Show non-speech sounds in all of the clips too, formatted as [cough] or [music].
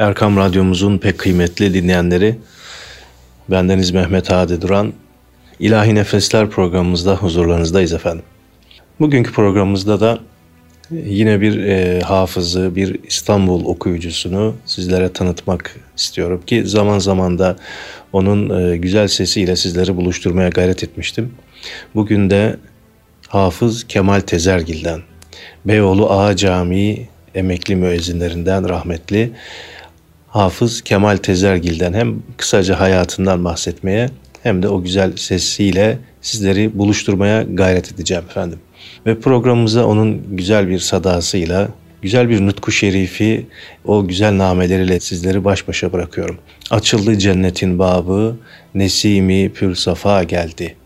Erkam Radyomuzun pek kıymetli dinleyenleri, bendeniz Mehmet Hadi Duran, İlahi Nefesler programımızda huzurlarınızdayız efendim. Bugünkü programımızda da yine bir e, hafızı, bir İstanbul okuyucusunu sizlere tanıtmak istiyorum ki zaman zaman da onun e, güzel sesiyle sizleri buluşturmaya gayret etmiştim. Bugün de Hafız Kemal Tezergil'den, Beyoğlu Ağa Camii emekli müezzinlerinden rahmetli Hafız Kemal Tezergil'den hem kısaca hayatından bahsetmeye hem de o güzel sesiyle sizleri buluşturmaya gayret edeceğim efendim. Ve programımıza onun güzel bir sadasıyla, güzel bir nutku şerifi, o güzel nameleriyle sizleri baş başa bırakıyorum. Açıldı cennetin babı, nesimi pür safa geldi.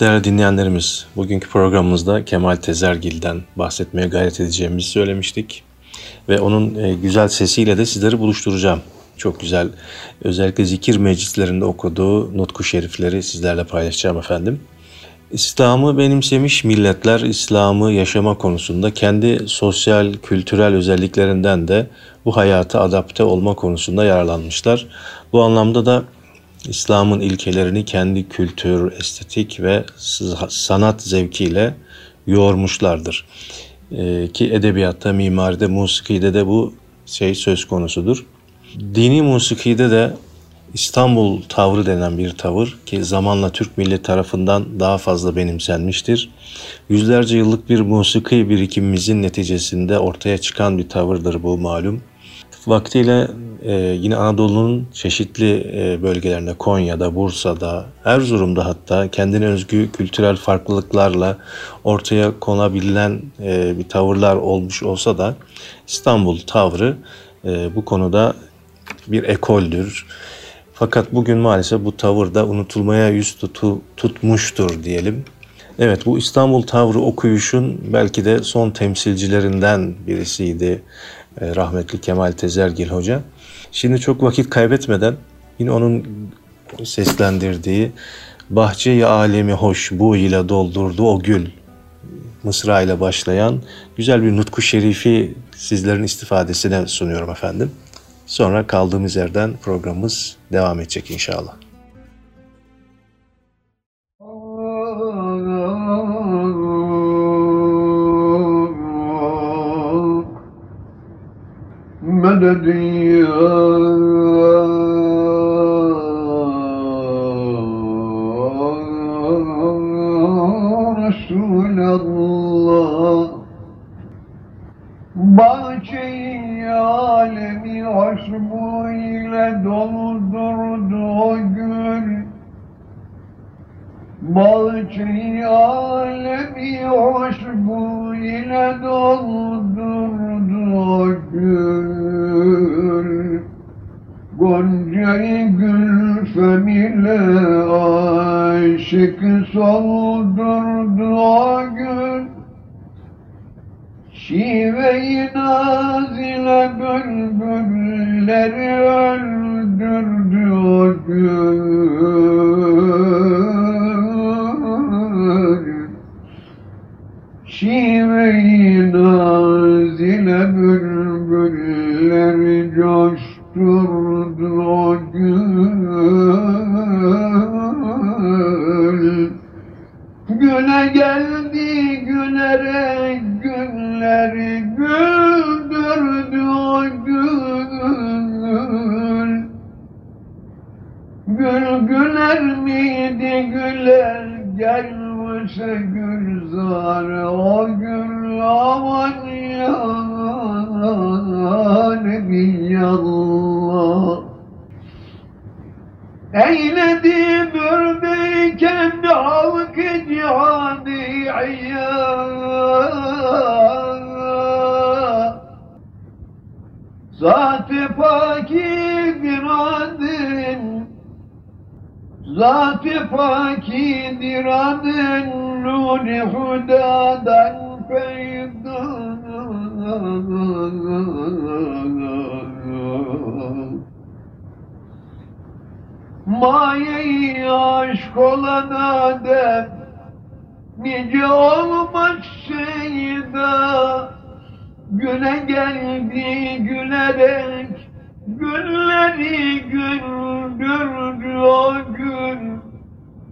Evet değerli dinleyenlerimiz, bugünkü programımızda Kemal Tezergil'den bahsetmeye gayret edeceğimizi söylemiştik. Ve onun e, güzel sesiyle de sizleri buluşturacağım. Çok güzel, özellikle zikir meclislerinde okuduğu nutku şerifleri sizlerle paylaşacağım efendim. İslam'ı benimsemiş milletler İslam'ı yaşama konusunda kendi sosyal, kültürel özelliklerinden de bu hayata adapte olma konusunda yararlanmışlar. Bu anlamda da İslam'ın ilkelerini kendi kültür, estetik ve sanat zevkiyle yoğurmuşlardır. Ee, ki edebiyatta, mimaride, musikide de bu şey söz konusudur. Dini musikide de İstanbul tavrı denen bir tavır ki zamanla Türk milleti tarafından daha fazla benimsenmiştir. Yüzlerce yıllık bir musiki birikimimizin neticesinde ortaya çıkan bir tavırdır bu malum. Vaktiyle e, yine Anadolu'nun çeşitli e, bölgelerinde, Konya'da, Bursa'da, Erzurum'da hatta kendine özgü kültürel farklılıklarla ortaya konabilen e, bir tavırlar olmuş olsa da İstanbul tavrı e, bu konuda bir ekoldür. Fakat bugün maalesef bu tavır da unutulmaya yüz tutu, tutmuştur diyelim. Evet bu İstanbul Tavrı okuyuşun belki de son temsilcilerinden birisiydi rahmetli Kemal Tezergil Hoca. Şimdi çok vakit kaybetmeden yine onun seslendirdiği Bahçeyi alemi hoş bu ile doldurdu o gül Mısra ile başlayan güzel bir nutku şerifi sizlerin istifadesine sunuyorum efendim. Sonra kaldığımız yerden programımız devam edecek inşallah. مدد يا رسول الله Bahçeyi alemi aşkıyla doldurdu o gül Bahçeyi alemi aşkıyla doldurdu Goncayı gülfem ile aşık soldurdu o gül. Şive-i nazile bülbülleri öldürdü o gül. Şive-i nazile bülbülleri coşturdu geldi gülerek günleri güldürdü o gül. Gül güler miydi güler gelmişse gülzar o gül aman ya Nebiyallah Eyledi bürdeyken halk cihadı iyya Zat-ı pakidir adın Zat-ı pakidir adın Nuri hudadan peyda Mayeyi aşk olan Adem Nice olmaz şeyda Güne geldi gülerek Günleri güldürdü o gün.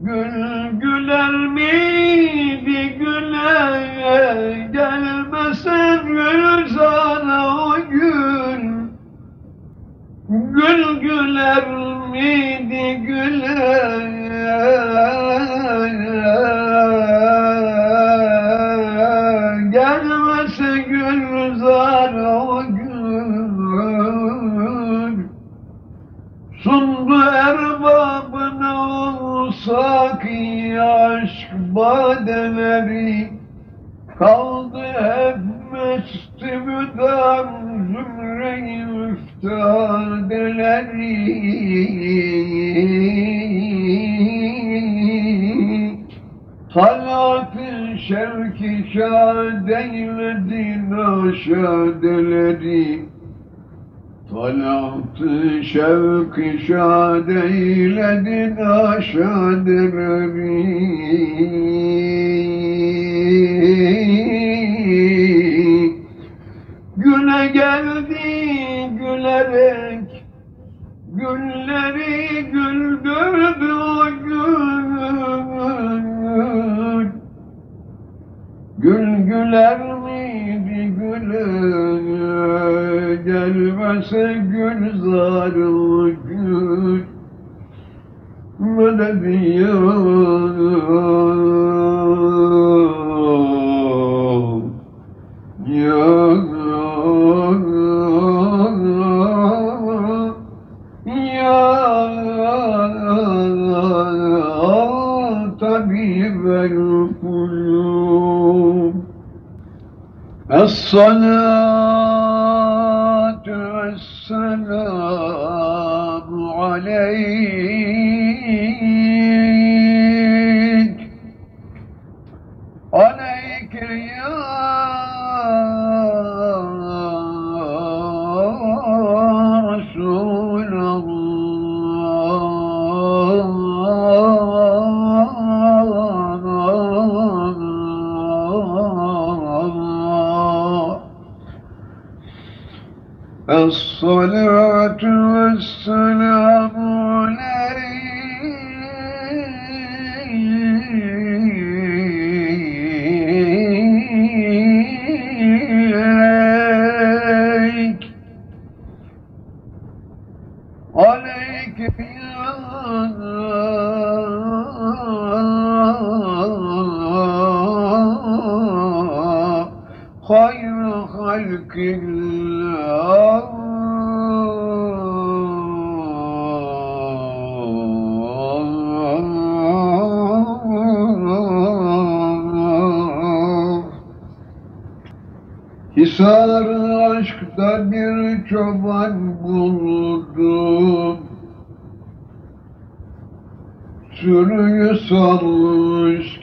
Gül güler miydi güle Gelmesen gül Gül güler miydi güler? Gelmese gülzar o gün Sundu erbabına o saki aşk badeleri. Kaldı hep mesti müdam zümre-i müftadeleri Talat-ı şevki şad eyledin aşadeleri Talat-ı şevki şad eyledin aşadeleri Güne geldi gülerek Gülleri güldürdü o gün Gül güler miydi güler Gelmese gülzar o gül. Mededi ya Ya sonho عليك يا خير خلق الله Salmış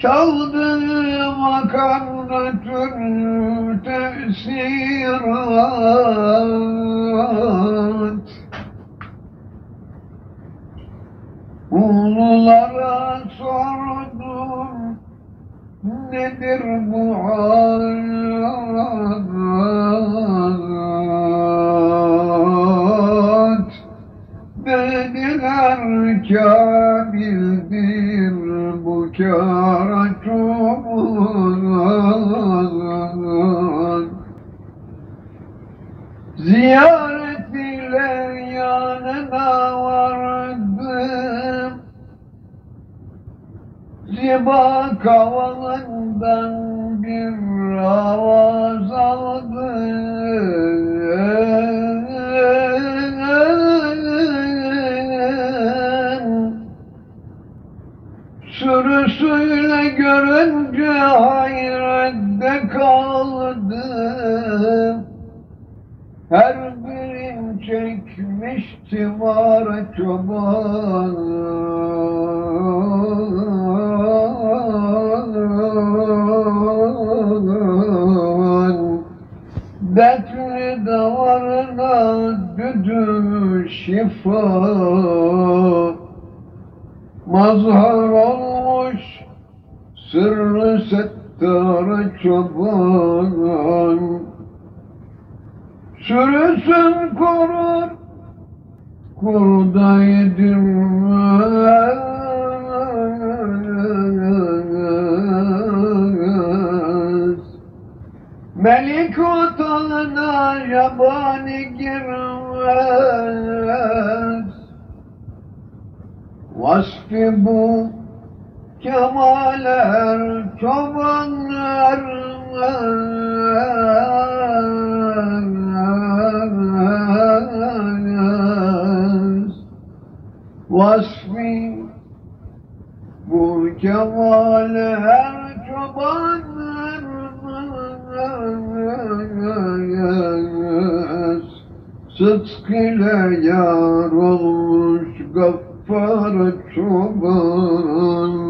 Çaldı makamda türlü tesirat Ululara sordum nedir bu hayat? Dediler çoban Ziyaret ile yanına vardım Ziba kavalından bir avaz aldım Sürüsüyle görünce hayrette kaldım. Her birim çekmişti var çoban Dertli davarına düdü şifa. Mazhar olmuş sırrı settar çoban Sürüsün korur kurda yedirmez. Melik otağına yabani girmez. Vasfı bu kemaler çobanlar Vasfı bu kemaler çobanlar Sıdk ile yar olmuş gaffar çoban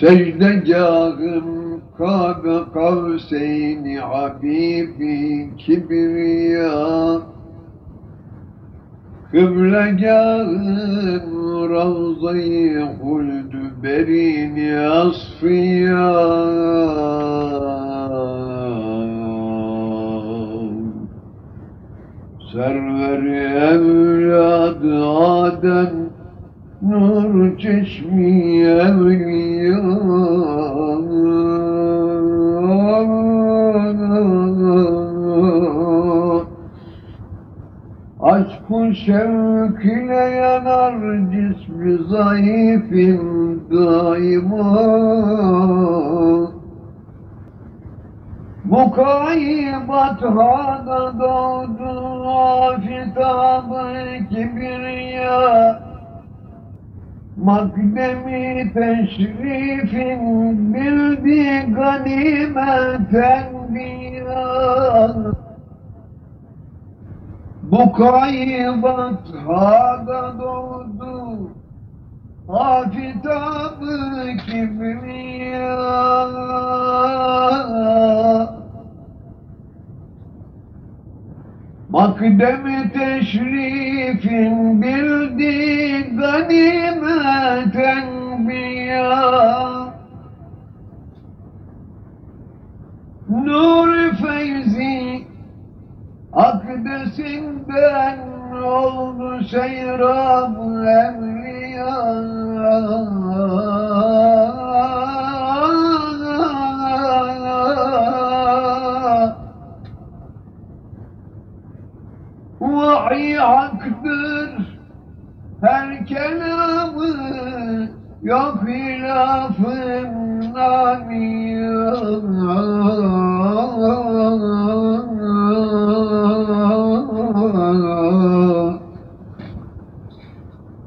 Secdegahım Kabe kavseyni Habibi kibriya. Kıblegahım Ravza-i Huldü Berini Asfiya. Serveri evladı Adem Nur çeşmi evliya Aşkın şevkine yanar cismi zayıfım daima. Mukayyibat hada doğdu afitabı kibriya Makdemi teşrifin bildi ganimeten biyan Bu kaybat hada doğdu Afitabı kibriya Makdemi teşrifin bildi ganimeten biya Nur feyzi akdesinden oldu seyrab evliya Vahiy haktır her kelamı yok hilafın namiya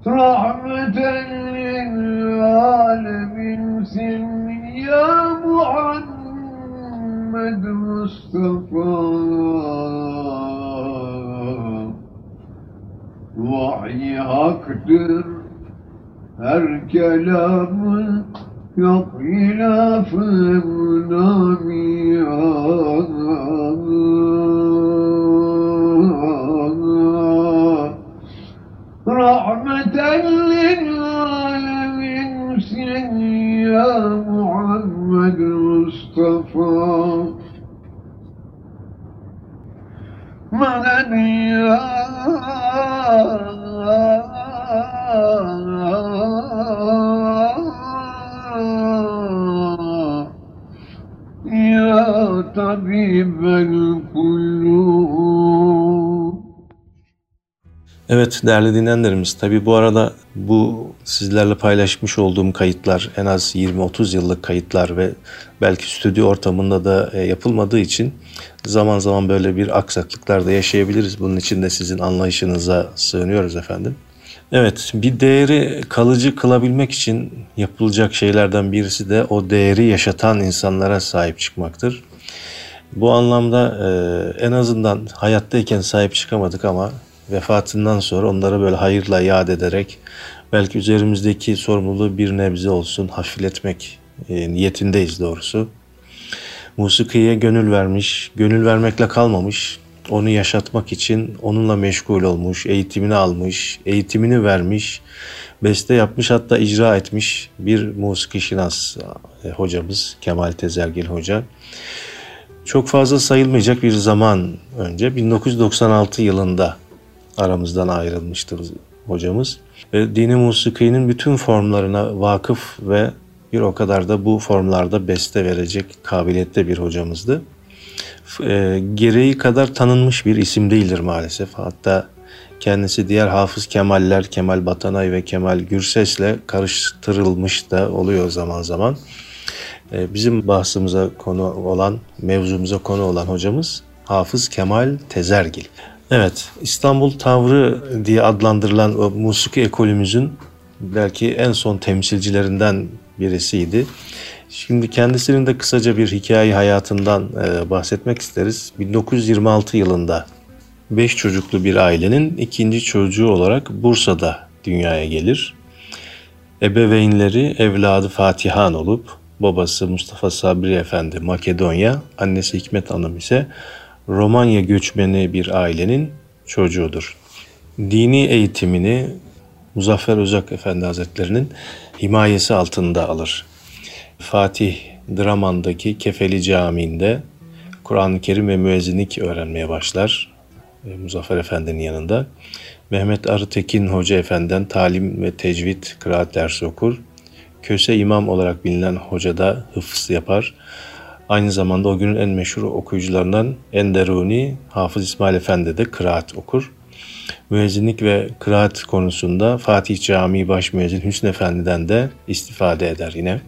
Rahmeten lil aleminsin ya Muhammed Mustafa Vahiy haktır. Her kelamı yok hilafın namiya Rahmeten lil aleminsin ya Muhammed Mustafa. Madem ya Evet değerli dinleyenlerimiz tabi bu arada bu sizlerle paylaşmış olduğum kayıtlar en az 20-30 yıllık kayıtlar ve belki stüdyo ortamında da e, yapılmadığı için zaman zaman böyle bir aksaklıklar da yaşayabiliriz. Bunun için de sizin anlayışınıza sığınıyoruz efendim. Evet bir değeri kalıcı kılabilmek için yapılacak şeylerden birisi de o değeri yaşatan insanlara sahip çıkmaktır. Bu anlamda e, en azından hayattayken sahip çıkamadık ama vefatından sonra onlara böyle hayırla yad ederek belki üzerimizdeki sorumluluğu bir nebze olsun hafifletmek e, niyetindeyiz doğrusu. Musikiye gönül vermiş, gönül vermekle kalmamış, onu yaşatmak için onunla meşgul olmuş, eğitimini almış, eğitimini vermiş, beste yapmış hatta icra etmiş bir musiki şinas e, hocamız Kemal Tezergil Hoca. Çok fazla sayılmayacak bir zaman önce 1996 yılında aramızdan ayrılmıştır hocamız. Ve dini musikinin bütün formlarına vakıf ve bir o kadar da bu formlarda beste verecek kabiliyette bir hocamızdı. E, gereği kadar tanınmış bir isim değildir maalesef. Hatta kendisi diğer Hafız Kemaller, Kemal Batanay ve Kemal Gürses'le karıştırılmış da oluyor zaman zaman. E, bizim bahsimize konu olan, mevzumuza konu olan hocamız Hafız Kemal Tezergil. Evet, İstanbul Tavrı diye adlandırılan o musiki ekolümüzün belki en son temsilcilerinden birisiydi. Şimdi kendisinin de kısaca bir hikaye hayatından e, bahsetmek isteriz. 1926 yılında 5 çocuklu bir ailenin ikinci çocuğu olarak Bursa'da dünyaya gelir. Ebeveynleri evladı Fatihan olup babası Mustafa Sabri Efendi Makedonya, annesi Hikmet Hanım ise Romanya göçmeni bir ailenin çocuğudur. Dini eğitimini Muzaffer Özak Efendi Hazretleri'nin himayesi altında alır. Fatih Draman'daki Kefeli Camii'nde Kur'an-ı Kerim ve müezzinlik öğrenmeye başlar. Muzaffer Efendi'nin yanında. Mehmet Arıtekin Hoca Efendi'den talim ve tecvid kıraat dersi okur. Köse imam olarak bilinen hoca da hıfz yapar. Aynı zamanda o günün en meşhur okuyucularından Enderuni Hafız İsmail Efendi de kıraat okur. müezzinlik ve kıraat konusunda Fatih Camii Baş Müezzin Hüsnü Efendi'den de istifade eder yine.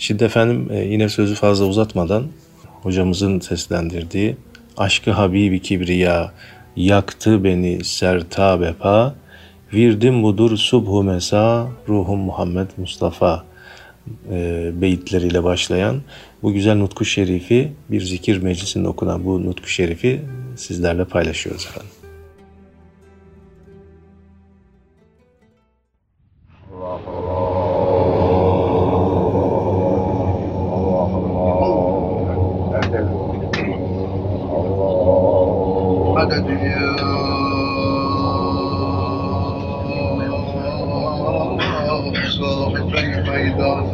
Şimdi efendim e, yine sözü fazla uzatmadan hocamızın seslendirdiği Aşkı Habibi Kibriya yaktı beni sertabe pa virdim budur subhu mesa ruhum Muhammed Mustafa e, beyitleriyle başlayan bu güzel nutku şerifi bir zikir meclisinde okunan bu nutku şerifi sizlerle paylaşıyoruz efendim. Meydan.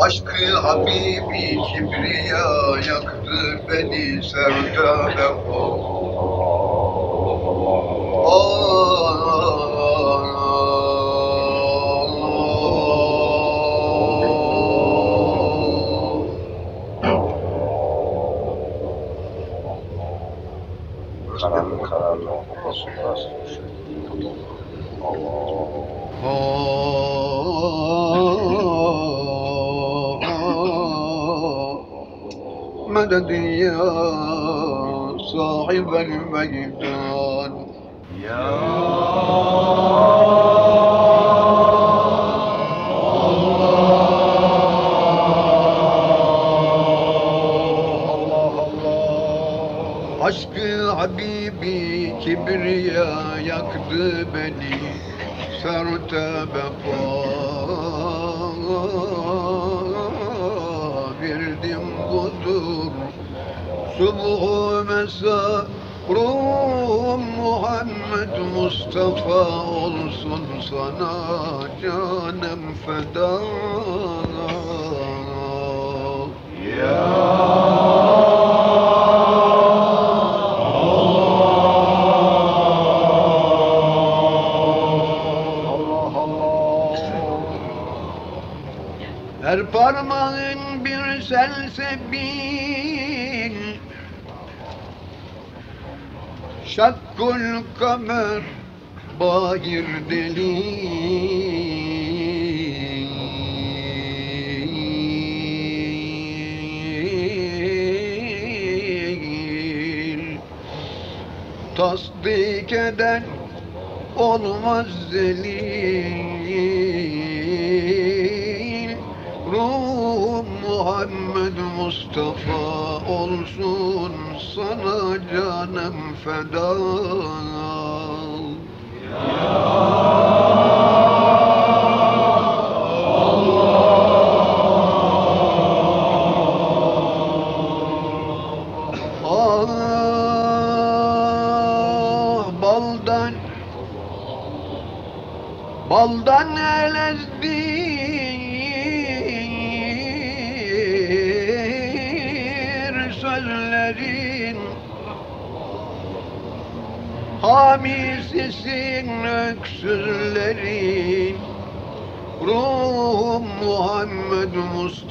Aşkı Habibi Kibriya yaktı beni sevda vefa. Mustafa olsun sana canım feda. Her parmağın bir selsebil Şakkul kamer Bahir delil Tasdik eden olmaz zelil. Ruhum Muhammed Mustafa olsun sana canım feda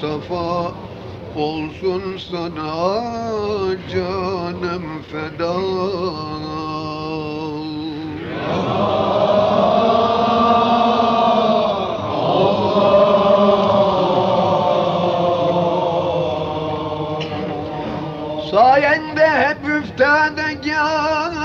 Mustafa olsun sana canım feda. Sayende hep üftadegan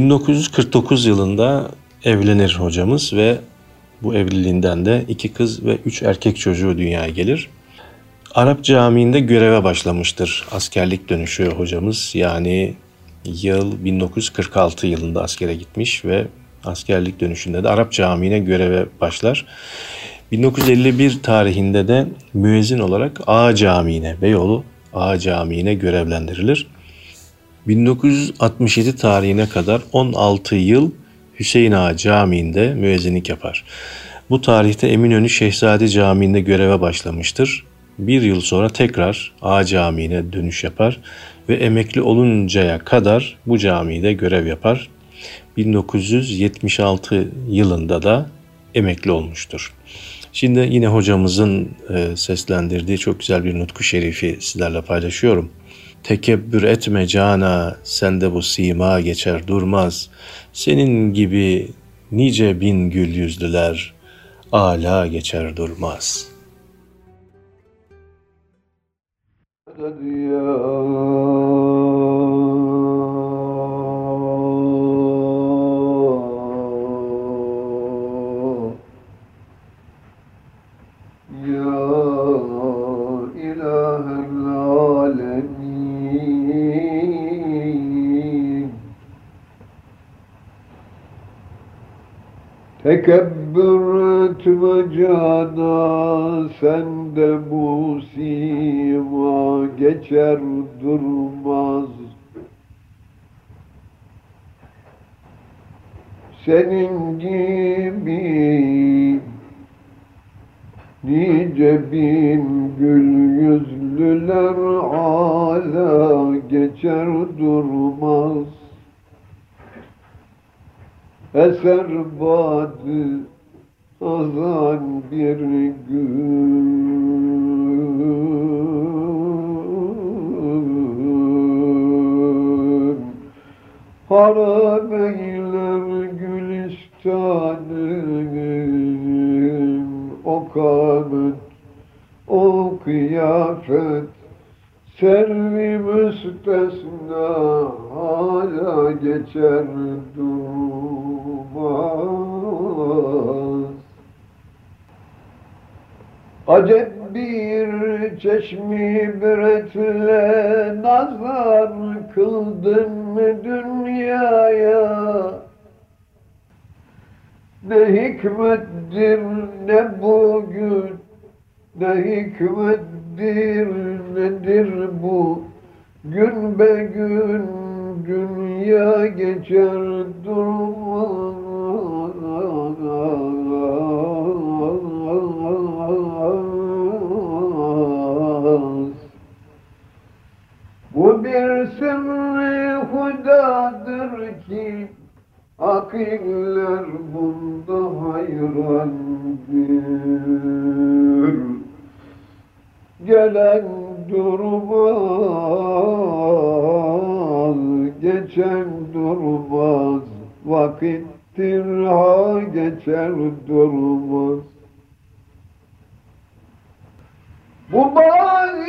1949 yılında evlenir hocamız ve bu evliliğinden de iki kız ve üç erkek çocuğu dünyaya gelir. Arap Camii'nde göreve başlamıştır askerlik dönüşü hocamız. Yani yıl 1946 yılında askere gitmiş ve askerlik dönüşünde de Arap Camii'ne göreve başlar. 1951 tarihinde de müezzin olarak A Camii'ne, Beyoğlu A Camii'ne görevlendirilir. 1967 tarihine kadar 16 yıl Hüseyin Ağa Camii'nde müezzinlik yapar. Bu tarihte Eminönü Şehzade Camii'nde göreve başlamıştır. Bir yıl sonra tekrar Ağa Camii'ne dönüş yapar ve emekli oluncaya kadar bu camide görev yapar. 1976 yılında da emekli olmuştur. Şimdi yine hocamızın e, seslendirdiği çok güzel bir nutku şerifi sizlerle paylaşıyorum. Tekebbür etme cana, sende bu sima geçer durmaz. Senin gibi nice bin gül yüzlüler, ala geçer durmaz. يا Tekebbür etme cana sende bu sima geçer durmaz. Senin gibi Nice bin gül yüzlüler ala geçer durmaz Eser badı azan bir gün. Harap eyler gülistanın o kamet, o kıyafet Servi müstesna hala geçer durmaz. Acep bir çeşmi biretle nazar kıldın mı dünyaya? Ne hikmettir ne bugün ne hikmettir nedir bu? Gün be gün dünya geçer durmaz. Bu bir sırrı hudadır ki Akiller bunda hayrandır vakittir ha geçer durmaz. Bu bağın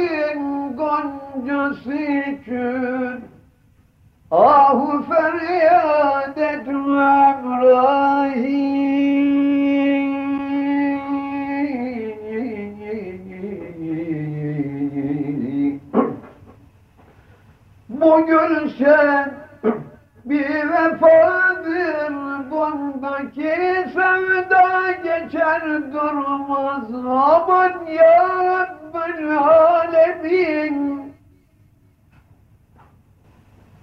goncası için ahu feryat etmem rahim. [clears throat] Bu gülşen etme vefadır Bundaki sevda geçer durmaz. Aman ya Rabbel Alemin.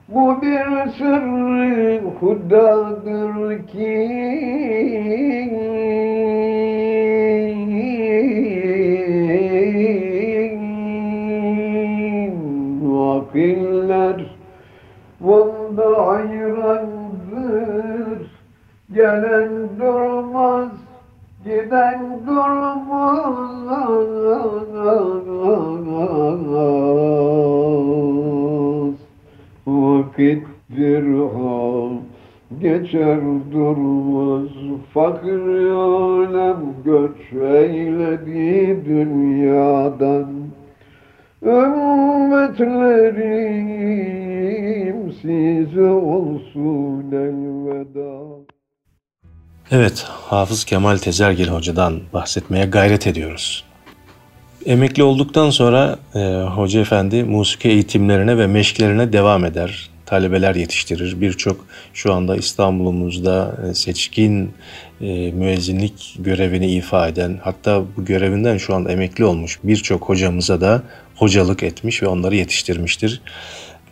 Bu bir sırrı hudadır ki Gelen durmaz Giden durmaz. Vakit dirham Geçer durmaz. Fakir alem göç eyledi Evet, Hafız Kemal Tezergil Hoca'dan bahsetmeye gayret ediyoruz. Emekli olduktan sonra e, Hoca Efendi musiki eğitimlerine ve meşklerine devam eder. Talebeler yetiştirir. Birçok şu anda İstanbul'umuzda e, seçkin e, müezzinlik görevini ifa eden, hatta bu görevinden şu anda emekli olmuş birçok hocamıza da hocalık etmiş ve onları yetiştirmiştir.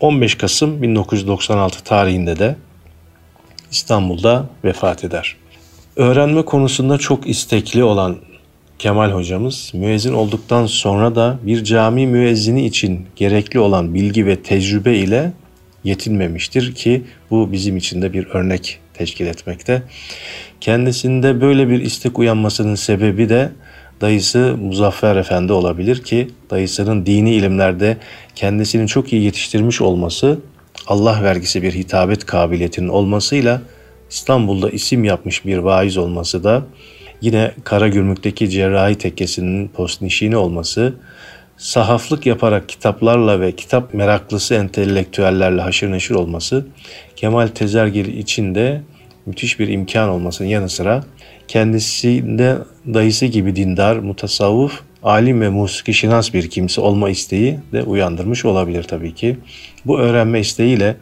15 Kasım 1996 tarihinde de İstanbul'da vefat eder. Öğrenme konusunda çok istekli olan Kemal hocamız müezzin olduktan sonra da bir cami müezzini için gerekli olan bilgi ve tecrübe ile yetinmemiştir ki bu bizim için de bir örnek teşkil etmekte. Kendisinde böyle bir istek uyanmasının sebebi de dayısı Muzaffer Efendi olabilir ki dayısının dini ilimlerde kendisini çok iyi yetiştirmiş olması Allah vergisi bir hitabet kabiliyetinin olmasıyla İstanbul'da isim yapmış bir vaiz olması da yine Karagümrük'teki cerrahi tekkesinin postnişini olması, sahaflık yaparak kitaplarla ve kitap meraklısı entelektüellerle haşır neşir olması Kemal Tezergil için de müthiş bir imkan olmasının yanı sıra kendisinde dayısı gibi dindar, mutasavvuf, alim ve musiki şinas bir kimse olma isteği de uyandırmış olabilir tabii ki. Bu öğrenme isteğiyle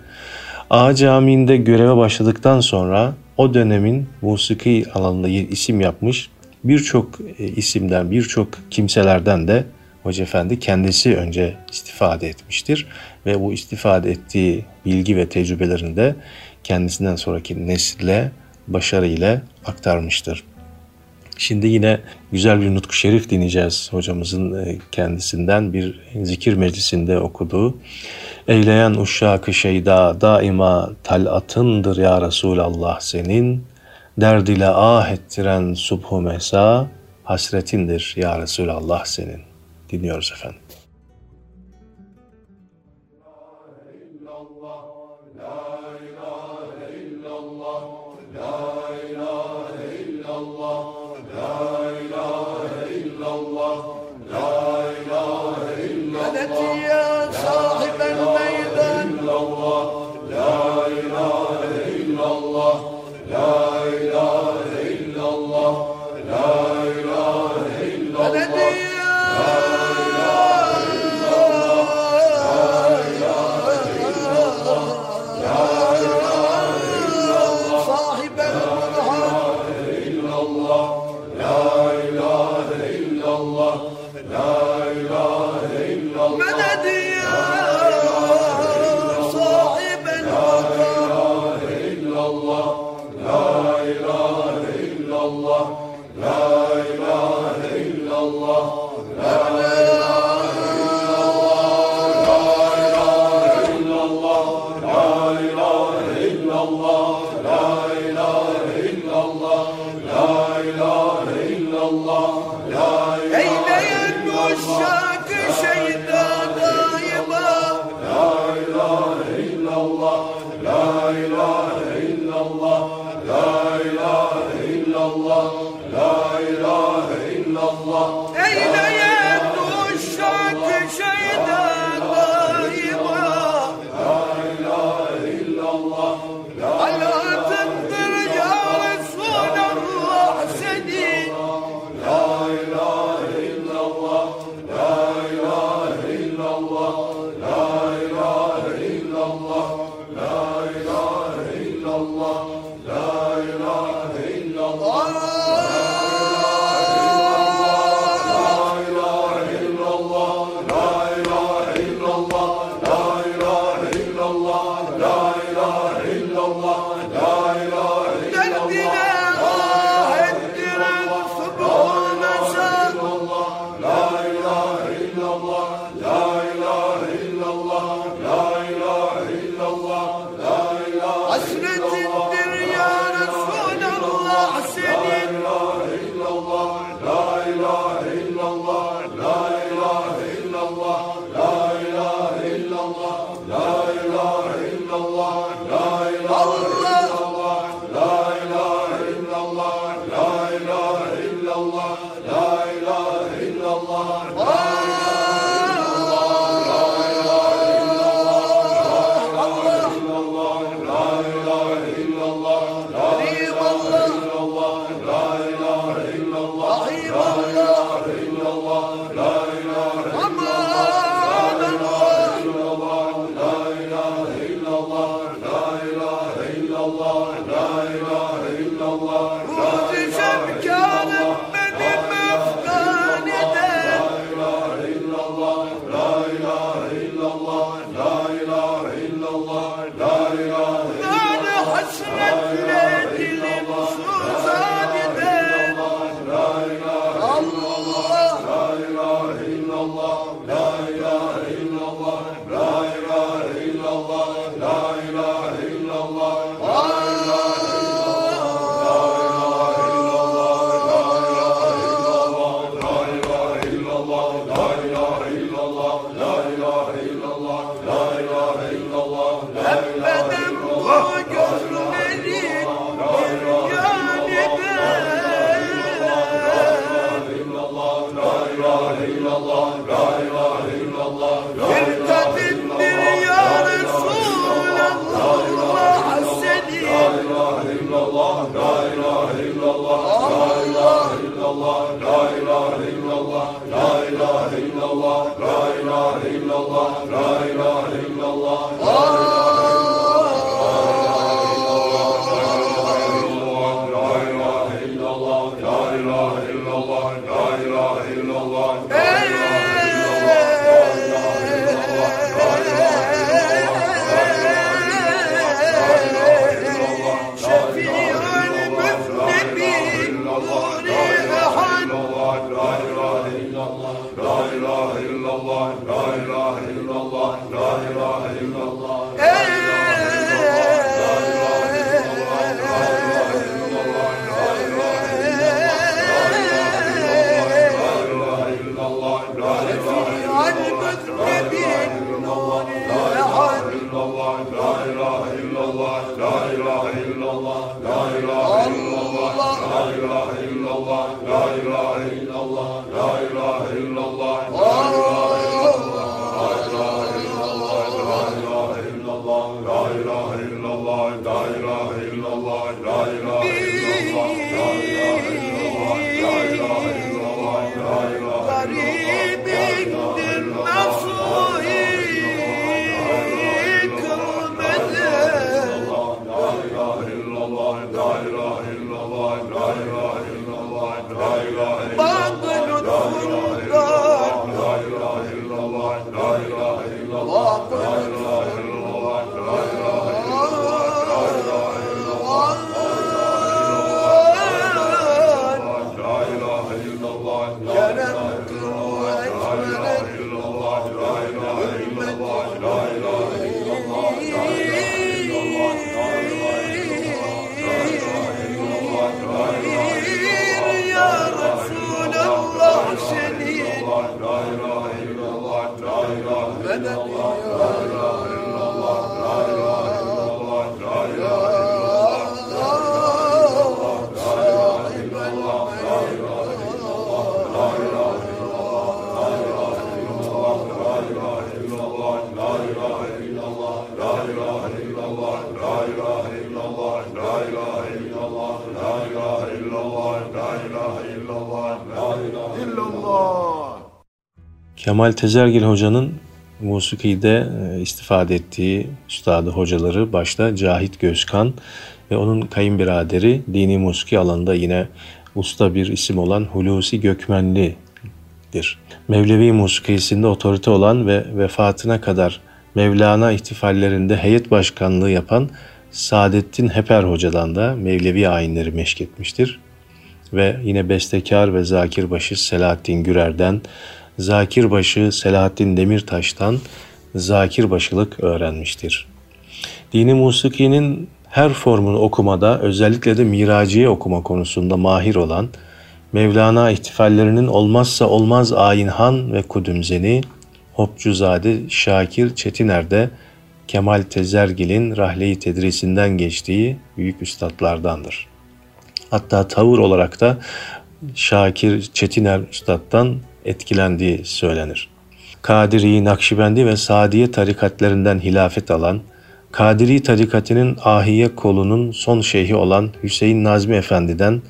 Ağa Camii'nde göreve başladıktan sonra o dönemin musiki alanında isim yapmış birçok e, isimden, birçok kimselerden de Hoca Efendi kendisi önce istifade etmiştir ve bu istifade ettiği bilgi ve tecrübelerini de kendisinden sonraki nesile başarıyla aktarmıştır. Şimdi yine güzel bir nutku şerif dinleyeceğiz hocamızın e, kendisinden bir zikir meclisinde okuduğu. Eyleyen uşşakı şeyda daima talatındır ya Resulallah senin. Derd ile ah ettiren subhu mesa hasretindir ya Resulallah senin. Dinliyoruz efendim. La ilahe illallah, la ilahe illallah, la ilahe illallah. Kemal Tezergil Hoca'nın musikide e, istifade ettiği üstadı hocaları başta Cahit Gözkan ve onun kayınbiraderi dini musiki alanında yine usta bir isim olan Hulusi Gökmenli'dir. Mevlevi musikisinde otorite olan ve vefatına kadar Mevlana ihtifallerinde heyet başkanlığı yapan Saadettin Heper Hoca'dan da Mevlevi ayinleri meşk etmiştir. Ve yine bestekar ve zakirbaşı Selahattin Gürer'den Zakirbaşı Selahattin Demirtaş'tan zakirbaşılık öğrenmiştir. Dini musikinin her formunu okumada özellikle de miraciye okuma konusunda mahir olan Mevlana ihtifallerinin olmazsa olmaz Ayinhan ve Kudümzeni, Hopcuzade Şakir Çetiner'de Kemal Tezergil'in rahle-i tedrisinden geçtiği büyük üstadlardandır. Hatta tavır olarak da Şakir Çetiner Üstad'dan etkilendiği söylenir. Kadiri, Nakşibendi ve Sadiye tarikatlerinden hilafet alan, Kadiri tarikatının ahiye kolunun son şeyhi olan Hüseyin Nazmi Efendi'den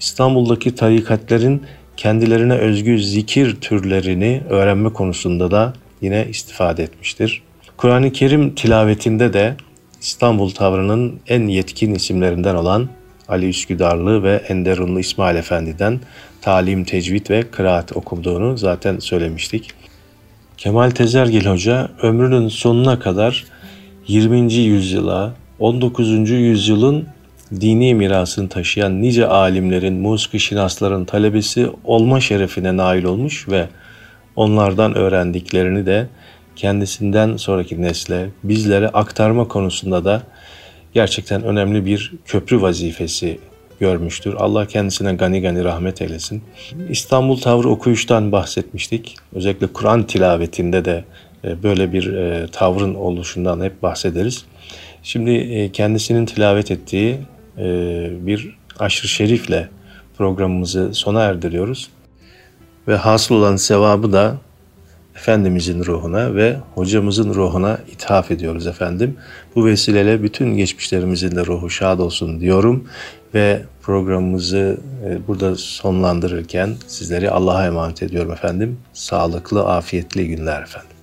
İstanbul'daki tarikatlerin kendilerine özgü zikir türlerini öğrenme konusunda da yine istifade etmiştir. Kur'an-ı Kerim tilavetinde de İstanbul tavrının en yetkin isimlerinden olan Ali Üsküdarlı ve Enderunlu İsmail Efendi'den talim, tecvid ve kıraat okuduğunu zaten söylemiştik. Kemal Tezergil Hoca ömrünün sonuna kadar 20. yüzyıla, 19. yüzyılın dini mirasını taşıyan nice alimlerin, musiki şinasların talebesi olma şerefine nail olmuş ve onlardan öğrendiklerini de kendisinden sonraki nesle, bizlere aktarma konusunda da gerçekten önemli bir köprü vazifesi görmüştür. Allah kendisine gani gani rahmet eylesin. İstanbul tavrı okuyuştan bahsetmiştik. Özellikle Kur'an tilavetinde de e, böyle bir e, tavrın oluşundan hep bahsederiz. Şimdi e, kendisinin tilavet ettiği bir aşırı şerifle programımızı sona erdiriyoruz. Ve hasıl olan sevabı da Efendimizin ruhuna ve hocamızın ruhuna ithaf ediyoruz efendim. Bu vesileyle bütün geçmişlerimizin de ruhu şad olsun diyorum ve programımızı e, burada sonlandırırken sizleri Allah'a emanet ediyorum efendim. Sağlıklı, afiyetli günler efendim.